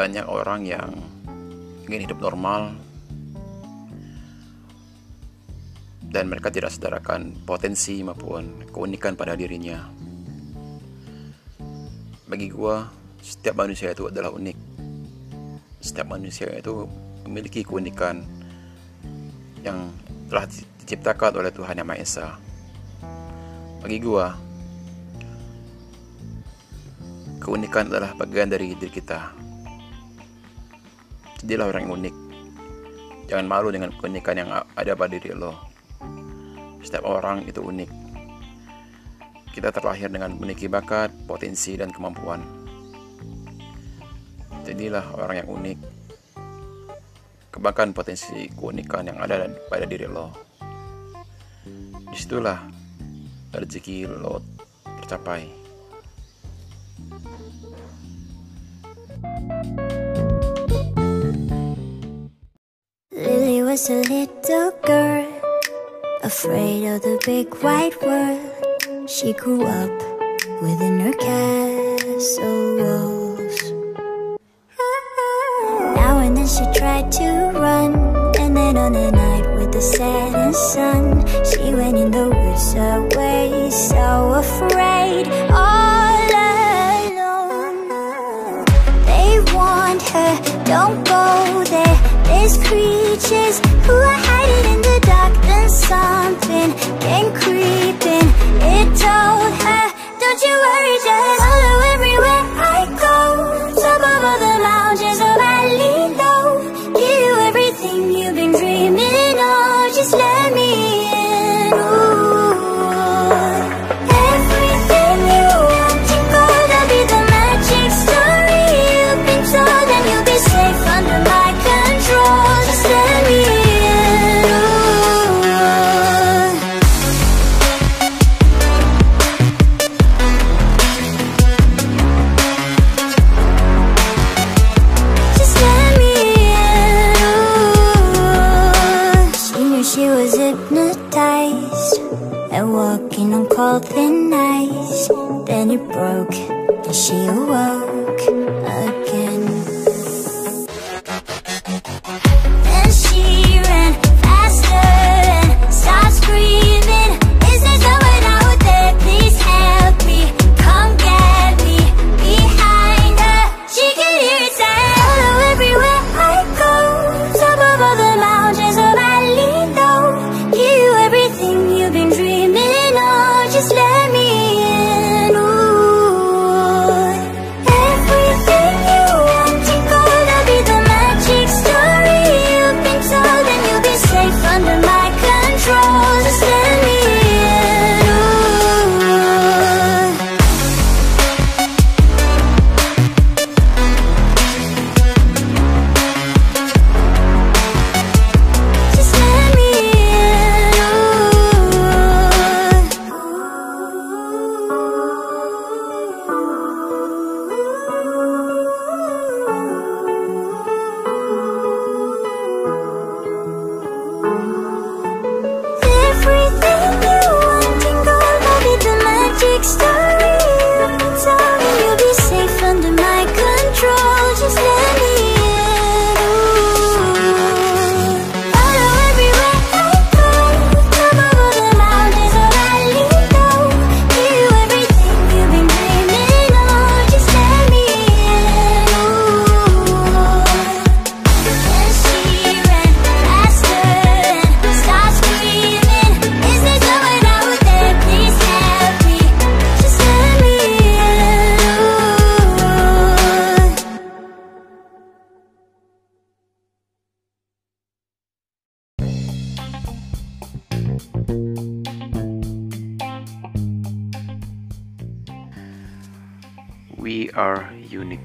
banyak orang yang ingin hidup normal dan mereka tidak sadarkan potensi maupun keunikan pada dirinya. Bagi gua, setiap manusia itu adalah unik. Setiap manusia itu memiliki keunikan yang telah diciptakan oleh Tuhan Yang Maha Esa. Bagi gua, keunikan adalah bagian dari diri kita. Jadilah orang yang unik. Jangan malu dengan keunikan yang ada pada diri lo. Setiap orang itu unik. Kita terlahir dengan memiliki bakat, potensi, dan kemampuan. Jadilah orang yang unik. Kembangkan potensi keunikan yang ada pada diri lo. Di situlah rezeki lo tercapai. Was a little girl, afraid of the big white world. She grew up within her castle walls. Now and then she tried to run, and then on a night with the setting sun, she went in the woods away, so afraid, all alone. They warned her, don't go there. There's creatures who are hiding in the dark. Then something came creeping. It told her, don't you worry, just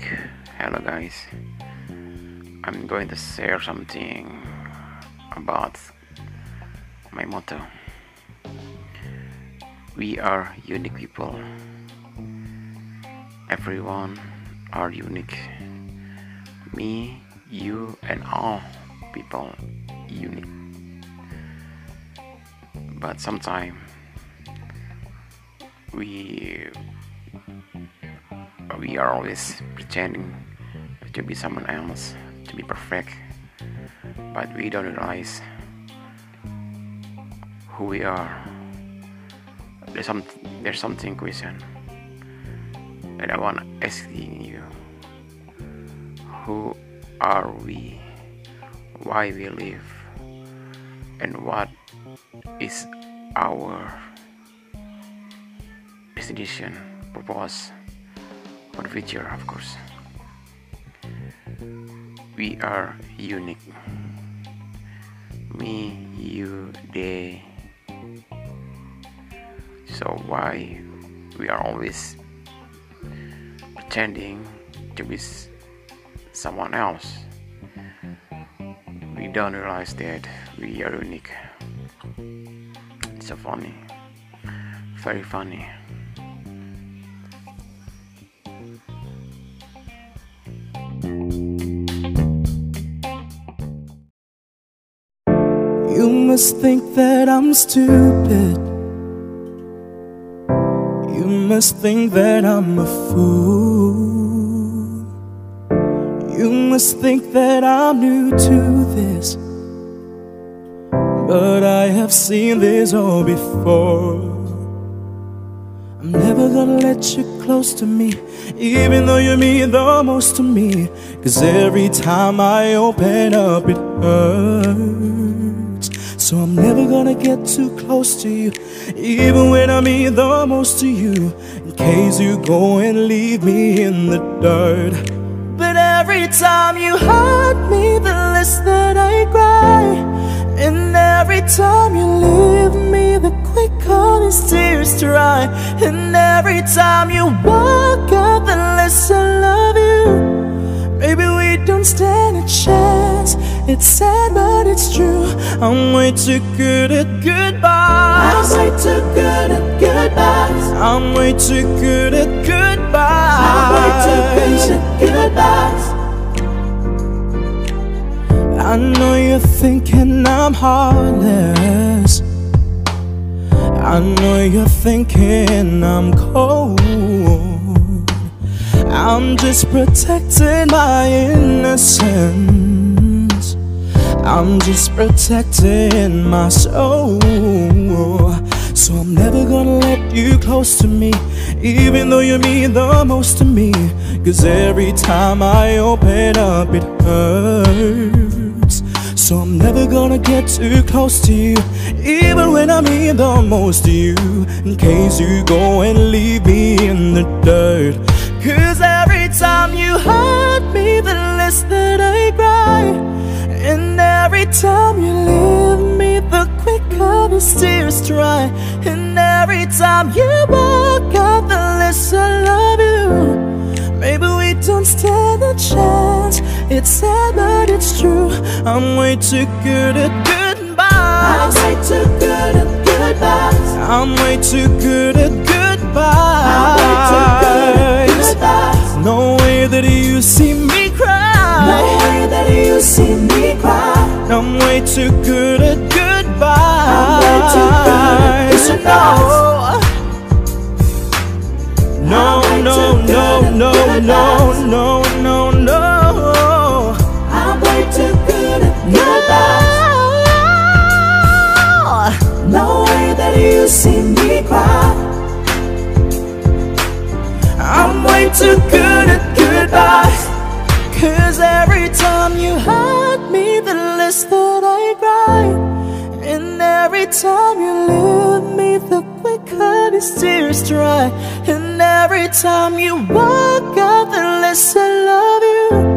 Hello, guys. I'm going to share something about my motto. We are unique people. Everyone are unique. Me, you, and all people unique. But sometimes we we are always pretending to be someone else, to be perfect, but we don't realize who we are. There's some there's something question that I wanna asking you. Who are we? Why we live? And what is our destination, purpose for future, of course. We are unique. Me, you, they. So why we are always pretending to be someone else? We don't realize that we are unique. It's so funny, very funny. You must think that I'm stupid. You must think that I'm a fool. You must think that I'm new to this. But I have seen this all before. Gonna let you close to me, even though you mean the most to me. Cause every time I open up, it hurts. So I'm never gonna get too close to you, even when I mean the most to you. In case you go and leave me in the dirt. But every time you hurt me, the less that I cry. And every time you leave me, the quicker these tears dry. And every time you walk out, the less I love you. Maybe we don't stand a chance. It's sad, but it's true. I'm way too good at goodbyes. I'm way too good at goodbyes. I'm way too good at goodbyes. I'm way too good at goodbyes. I know you're thinking I'm heartless. I know you're thinking I'm cold. I'm just protecting my innocence. I'm just protecting my soul. So I'm never gonna let you close to me, even though you mean the most to me. Cause every time I open up, it hurts. So I'm never gonna get too close to you, even when I mean the most to you. In case you go and leave me in the dirt. Cause every time you hurt me, the less that I cry. And every time you leave me, the quicker the tears dry. And every time you walk out, the less I love you. Maybe we don't stand a chance. It's sad, but it's true. I'm way too good at goodbyes. I'm way too good at goodbyes. I'm way too good at goodbyes. I'm way too good at goodbyes. No way that you see me cry. No way that you see me cry. I'm way too good at goodbyes. I'm way too good at goodbyes. No, no, no, no, no, no. Cry. I'm way too good at goodbyes. Cause every time you hurt me, the less that I cry. And every time you leave me, the quicker these tears dry. And every time you walk out, the less I love you.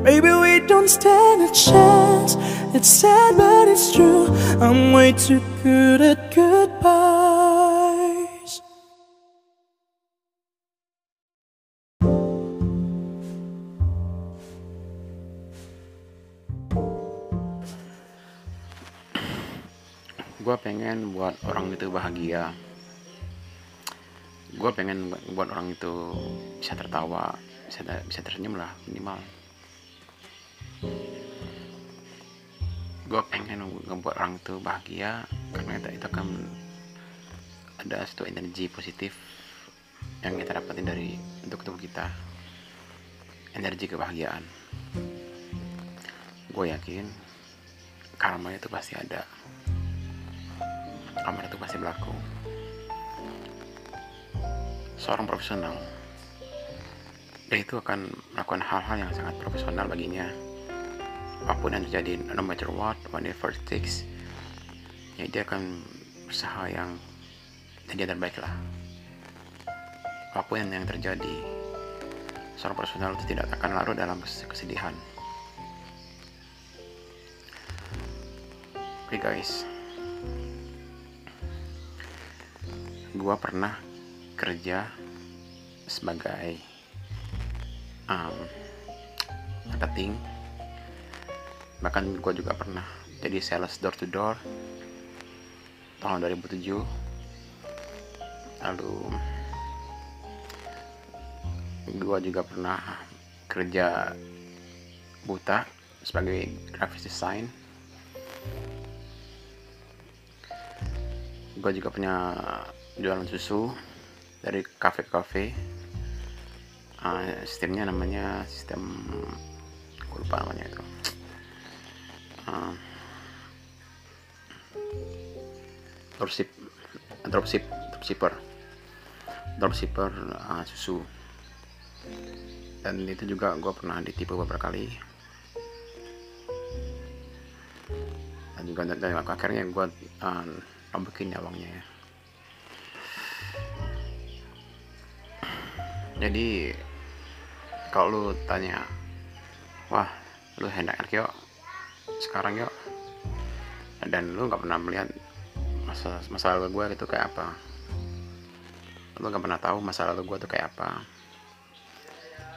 Maybe we don't stand a chance. It's sad, but it's true. I'm way too good at goodbyes. gue pengen buat orang itu bahagia gue pengen buat orang itu bisa tertawa bisa bisa tersenyum lah minimal gue pengen ngebuat orang itu bahagia karena itu, itu akan ada satu energi positif yang kita dapatin dari untuk tubuh kita. Energi kebahagiaan. Gue yakin karma itu pasti ada. Karma itu pasti berlaku. Seorang profesional. Dia itu akan melakukan hal-hal yang sangat profesional baginya apa pun yang terjadi no matter what whatever it takes ya dia akan berusaha yang yang terbaik lah. Apa pun yang terjadi seorang profesional itu tidak akan larut dalam kesedihan. Oke okay guys. Gua pernah kerja sebagai um, marketing bahkan gue juga pernah jadi sales door to door tahun 2007 lalu gue juga pernah kerja buta sebagai graphic design. Gue juga punya jualan susu dari cafe uh, sistemnya namanya sistem gue lupa namanya itu uh, dropship. Dropship. Dropshipper. Dropshipper uh, susu. Dan itu juga gue pernah ditipu beberapa kali. Dan juga dan akhirnya gue uh, nombokin uangnya ya. Jadi kalau lu tanya wah lu hendak yuk sekarang yuk. Dan lu nggak pernah melihat masa masa lalu gue itu kayak apa. Lu nggak pernah tahu masa lalu gue itu kayak apa.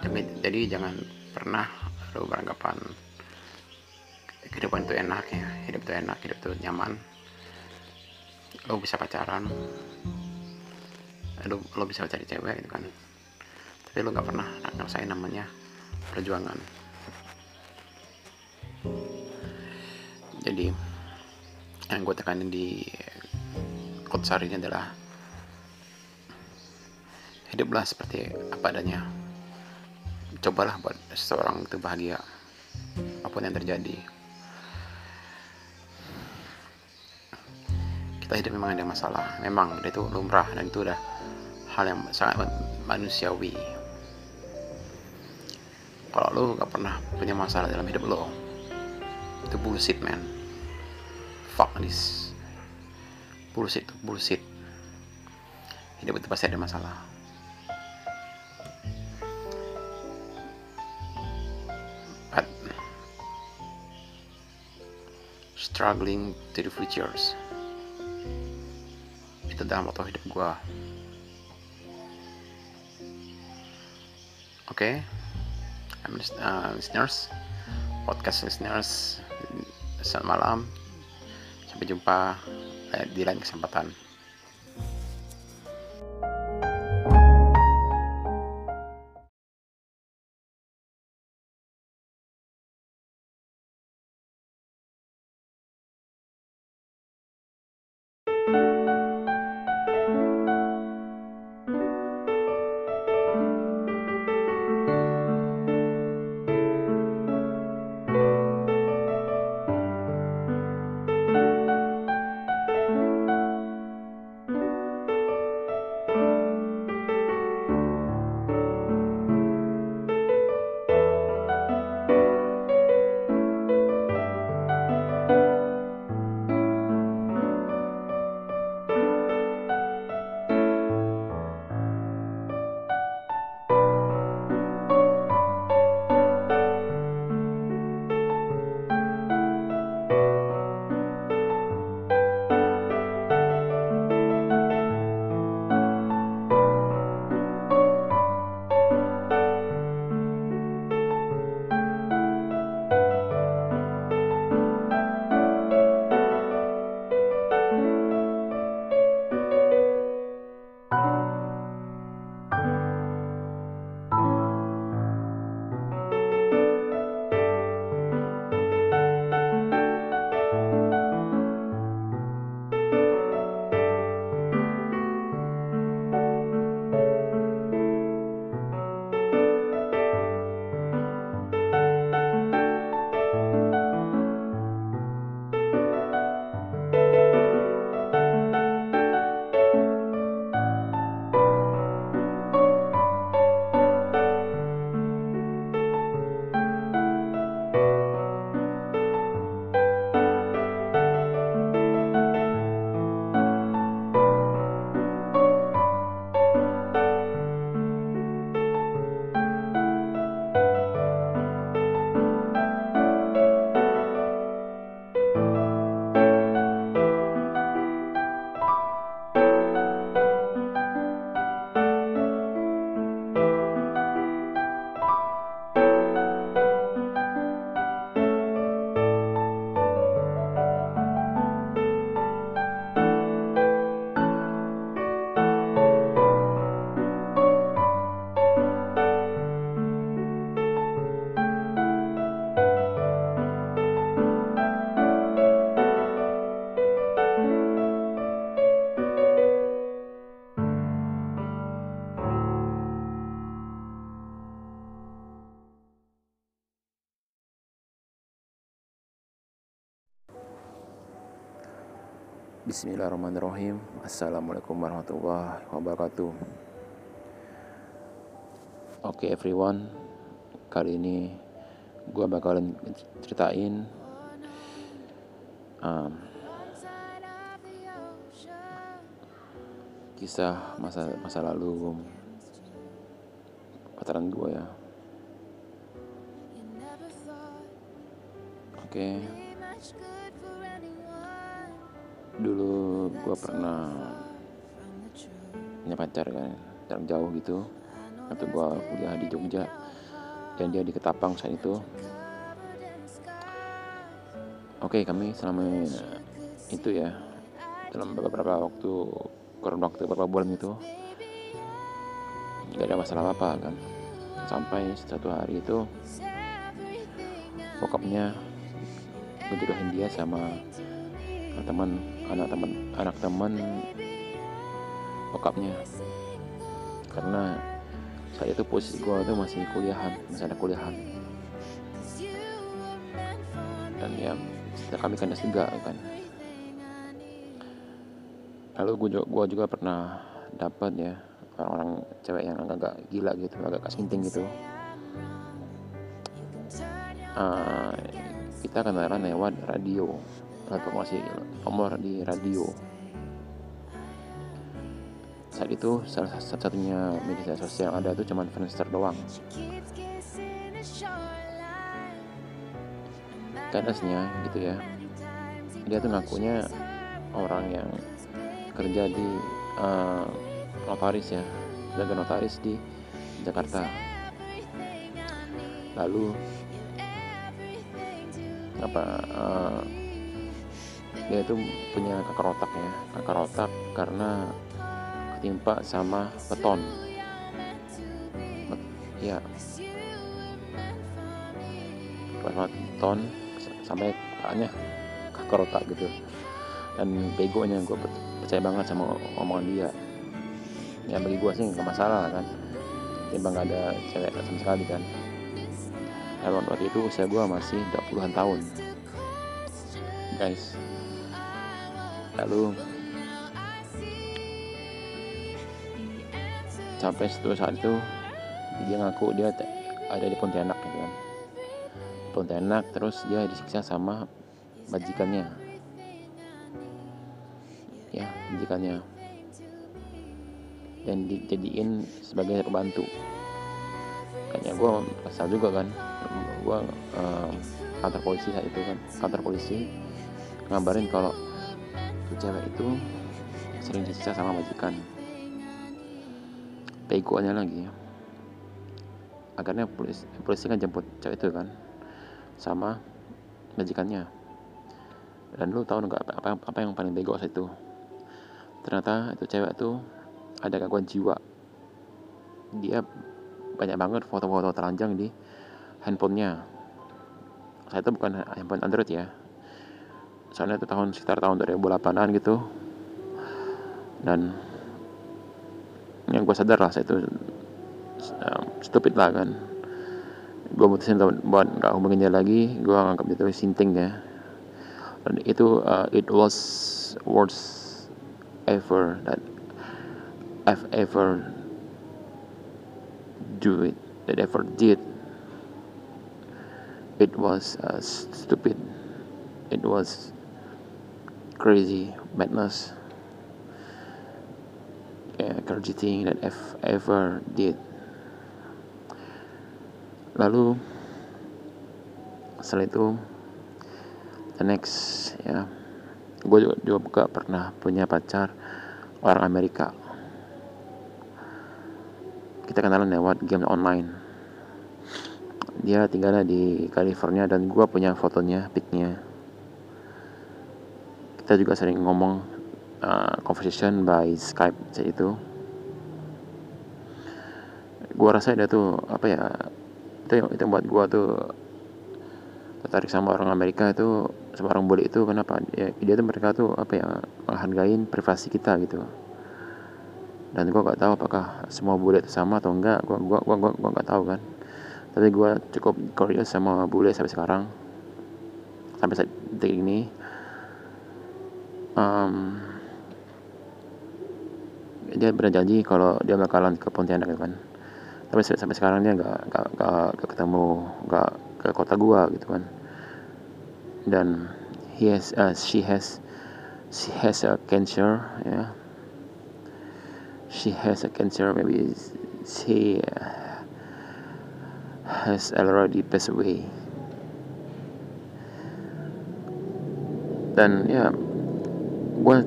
Jadi, jadi jangan pernah lu beranggapan kehidupan itu enak ya. Hidup itu enak hidup itu nyaman. Lu bisa pacaran. Lu, lu bisa cari cewek gitu kan. Tapi lu nggak pernah ngerasain namanya perjuangan jadi yang gue tekanin di quotes hari ini adalah hiduplah seperti apa adanya. Cobalah buat seseorang itu bahagia apa pun yang terjadi. Kita hidup memang ada masalah. Memang itu lumrah dan itu udah hal yang sangat manusiawi. Kalau lo gak pernah punya masalah dalam hidup lo itu bullshit man fuck this. Bullshit bullshit. Hidup itu pasti ada masalah. But struggling to the futures. Itu dalam waktu hidup gue oke? Okay? uh, listeners. Podcast listeners. Selamat malam sampai jumpa eh, di lain kesempatan Bismillahirrahmanirrahim. Assalamualaikum warahmatullahi wabarakatuh. Oke everyone. Kali ini Gue bakalan ceritain um, Kisah masa masa lalu Pacaran gue ya. Oke Dulu gue pernah punya pacar kan Jarak jauh gitu. Waktu gue kuliah di Jogja Dan dia di Ketapang saat itu. Oke kami selama itu ya Dalam beberapa waktu Kurun waktu beberapa bulan itu Gak ada masalah apa kan. Sampai satu hari itu Bokapnya Menjodohin dia sama teman anak teman anak teman bokapnya. Karena saat itu posisi gue tuh masih kuliahan masih ada kuliahan. Dan ya setelah kami kan S3 kan. Lalu gue juga, gua juga pernah dapat ya orang-orang cewek yang agak gila gitu agak kasinting gitu. Uh, kita kenalan lewat radio informasi nomor di radio. Saat itu salah satunya media sosial yang ada itu cuman Friendster doang. Kadasnya gitu ya dia tuh ngakunya orang yang kerja di uh, notaris ya sebagai notaris di Jakarta. Lalu apa dia itu punya kanker otak ya. Kanker otak karena ketimpa sama beton. Ya sama beton sampai kayaknya kanker otak gitu. Dan begonya gue percaya banget sama omongan dia. Ya bagi gue sih nggak masalah kan. Timbang nggak ada cewek sama sekali kan. Dan waktu itu usia gue masih 20-an tahun. Guys lalu sampai suatu saat itu dia ngaku dia ada di Pontianak gitu kan. Pontianak terus dia disiksa sama majikannya. Ya majikannya. Dan dijadiin sebagai pembantu kayaknya gue kesal juga kan. Gue uh, kantor polisi saat itu kan. Kantor polisi ngabarin kalau cewek itu sering disiksa sama majikan. Begonya lagi. Akhirnya polisi, polisi kan jemput cewek itu kan sama majikannya. Dan lu tahu nggak apa, apa, yang paling bego saat itu? Ternyata itu cewek tuh ada gangguan jiwa. Dia banyak banget foto-foto telanjang di handphonenya. Saya itu bukan handphone Android ya soalnya itu tahun sekitar tahun 2008an gitu. Dan yang gue sadar lah saya itu um, stupid lah kan. Gue mutusin buat nggak hubungin dia lagi gue nganggap dia itu sinting ya. Dan itu uh, it was worst ever that I've ever do it that ever did. It was uh, stupid. It was crazy madness. Yeah, crazy thing that I've ever did. Lalu setelah itu the next ya gue juga, juga buka pernah punya pacar orang Amerika. Kita kenalan lewat game online. Dia tinggalnya di California dan gue punya fotonya picnya kita juga sering ngomong uh, conversation by Skype saat itu gua rasa dia tuh apa ya itu yang itu buat gua tuh tertarik sama orang Amerika itu sama orang bule itu kenapa? Ya, dia tuh mereka tuh apa ya menghargain privasi kita gitu. Dan gua gak tahu apakah semua bule itu sama atau enggak gua gua gua gua, gua gak tahu kan. Tapi gua cukup curious sama bule sampai sekarang. Sampai saat detik ini um, dia berjanji kalau dia bakalan ke Pontianak gitu kan? Tapi sampai sekarang dia nggak nggak ketemu nggak ke kota gua gitu kan? Dan he has uh, she has she has a cancer ya. Yeah. she has a cancer maybe she has already passed away. Dan ya gue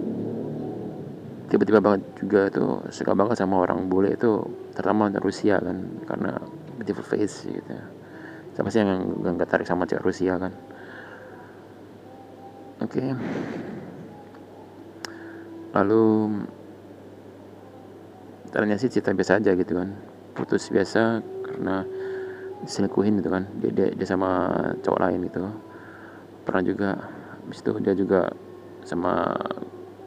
tiba-tiba banget juga tuh suka banget sama orang bule itu terutama Rusia kan karena beautiful face gitu siapa sih yang nggak tarik sama cewek Rusia kan? Oke. Okay. lalu ternyata sih cerita biasa aja gitu kan. Putus biasa karena diselingkuhin gitu kan. Dia, dia, dia sama cowok lain gitu. Pernah juga habis itu dia juga sama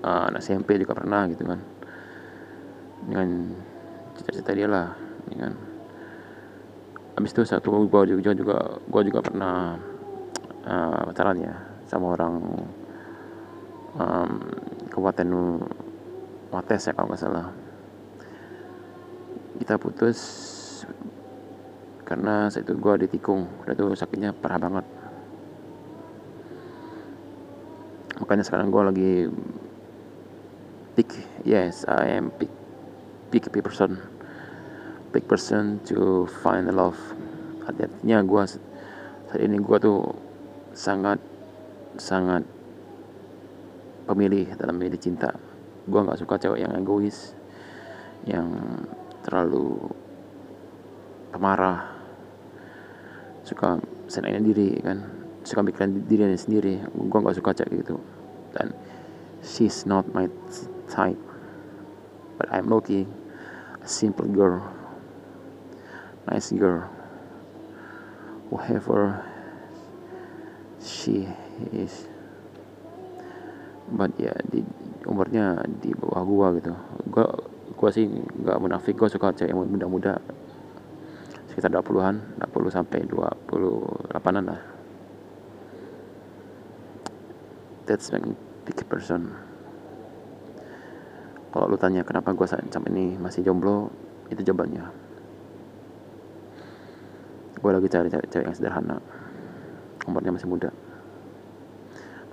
uh, anak SMP juga pernah gitu kan. Dengan cita-cita dia lah kan. Habis itu satu gua juga juga gua juga pernah uh, pacaran ya sama orang um, kabupaten Wates ya kalau nggak salah. Kita putus karena saat itu gua ditikung. Udah tuh sakitnya parah banget. Makanya sekarang gue lagi pick yes I am pick pick person. Pick person to find love. Artinya gue saat ini gue tuh sangat sangat pemilih dalam memilih cinta. Gue nggak suka cewek yang egois yang terlalu pemarah. Suka senangnya diri kan? Suka mikirin dirinya sendiri. Gue nggak suka cewek gitu. Dan she's not my type but I'm looking a simple girl nice girl. Whoever she is. But ya di umurnya di bawah gua gitu. Gua gua sih nggak munafik gua suka cewek muda-muda. Sekitar 20-an 20 sampai 28-an lah. That's make me pick person kalau lu tanya kenapa gue sampai ini masih jomblo itu jawabannya. Gue lagi cari cewek yang sederhana. Umurnya masih muda.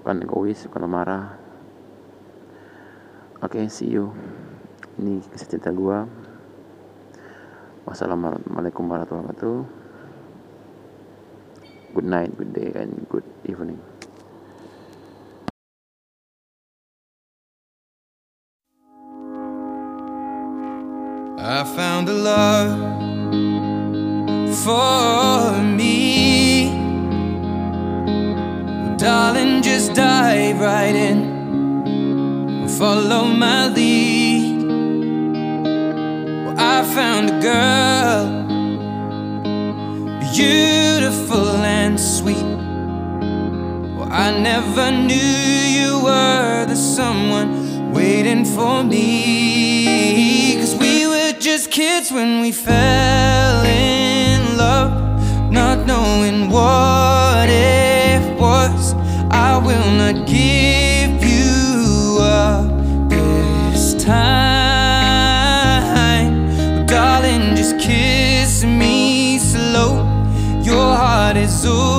Bukan egois bukan marah. Oke okay, see you. Ini kisah cerita gue wassalamualaikum warahmatullahi wabarakatuh. Good night good day and good evening I found a love for me. Well, darling, just dive right in. Follow my lead. Well, I found a girl, beautiful and sweet. Well, I never knew you were the someone waiting for me. Kids when we fell in love, not knowing what it was. I will not give you up this time, darling, just kiss me slow. Your heart is all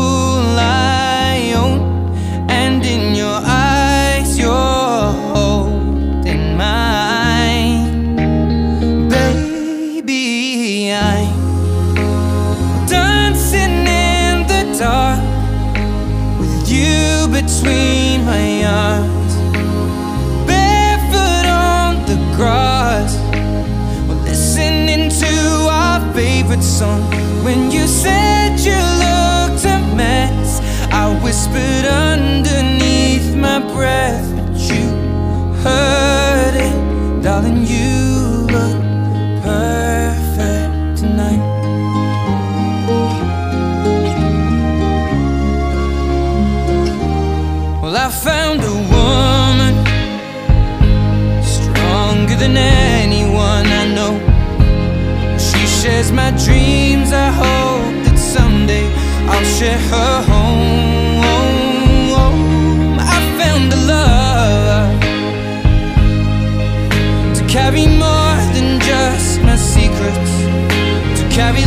whispered underneath my breath, but you heard it, darling. You look perfect tonight. Well, I found a woman stronger than anyone I know. She shares my dreams. I hope that someday I'll share her home. carry more than just my secrets. To carry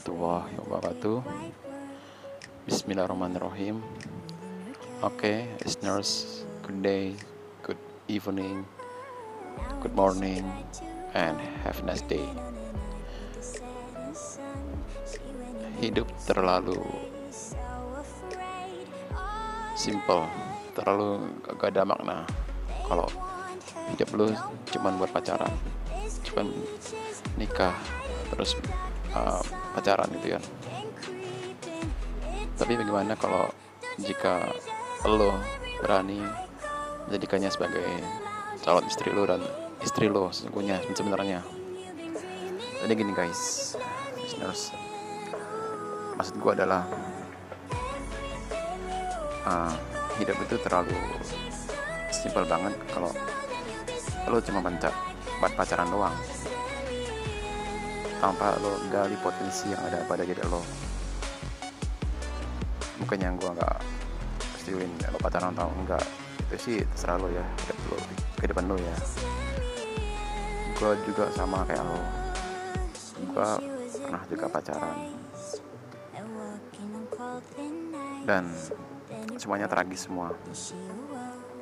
warahmatullahi wabarakatuh. Bismillahirrahmanirrahim. Oke, listeners, good day, good evening, good morning, and have a nice day. Hidup terlalu simple, terlalu gak ada makna. Kalau hidup lu cuman buat pacaran Cuman nikah terus uh, pacaran gitu ya tapi bagaimana kalau jika lo berani menjadikannya sebagai calon istri lo dan istri lo sesungguhnya sebenarnya? Jadi gini guys listeners. Maksud gue adalah uh, hidup itu terlalu simpel banget kalau lo cuma pacar pacaran doang tanpa lo gali potensi yang ada pada diri lo. Bukannya gue nggak setujuin lo pacaran atau enggak itu sih terserah lo ya hidup lo ke depan lo ya. Gue juga sama kayak lo. Gue pernah juga pacaran. Dan semuanya tragis semua.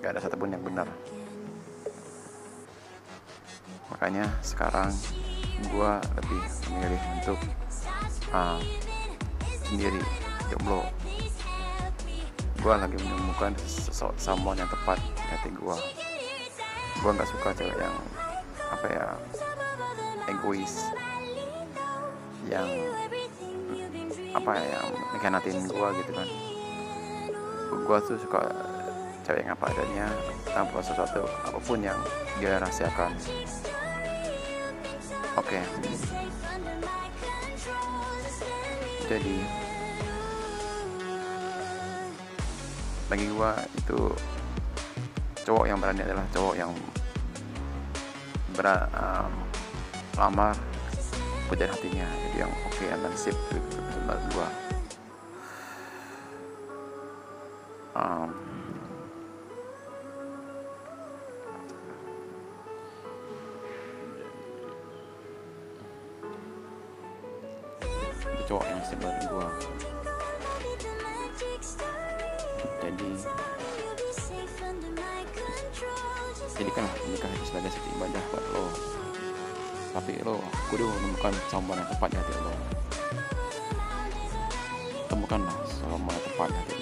Gak ada satupun yang benar. Makanya sekarang gue lebih memilih untuk uh, sendiri. Jomblo. Gue lagi menemukan someone yang tepat di hati gue gue nggak suka cewek yang apa ya egois. Yang apa ya yang mengkhianatin gue gitu kan. Gue tuh suka cewek yang apa adanya tanpa sesuatu apa pun yang dia rahasiakan Oke. Okay. Jadi bagi gua itu cowok yang berani adalah cowok yang ber um, lamar pujar hatinya jadi yang oke okay, dan sip menurut gua um, cowok yang dari gua. Jadi jadi kan nikah itu sebagai satu ibadah buat lo. Tapi lo kudu menemukan someone yang tepat di hati lo. Temukanlah someone yang tepat di hati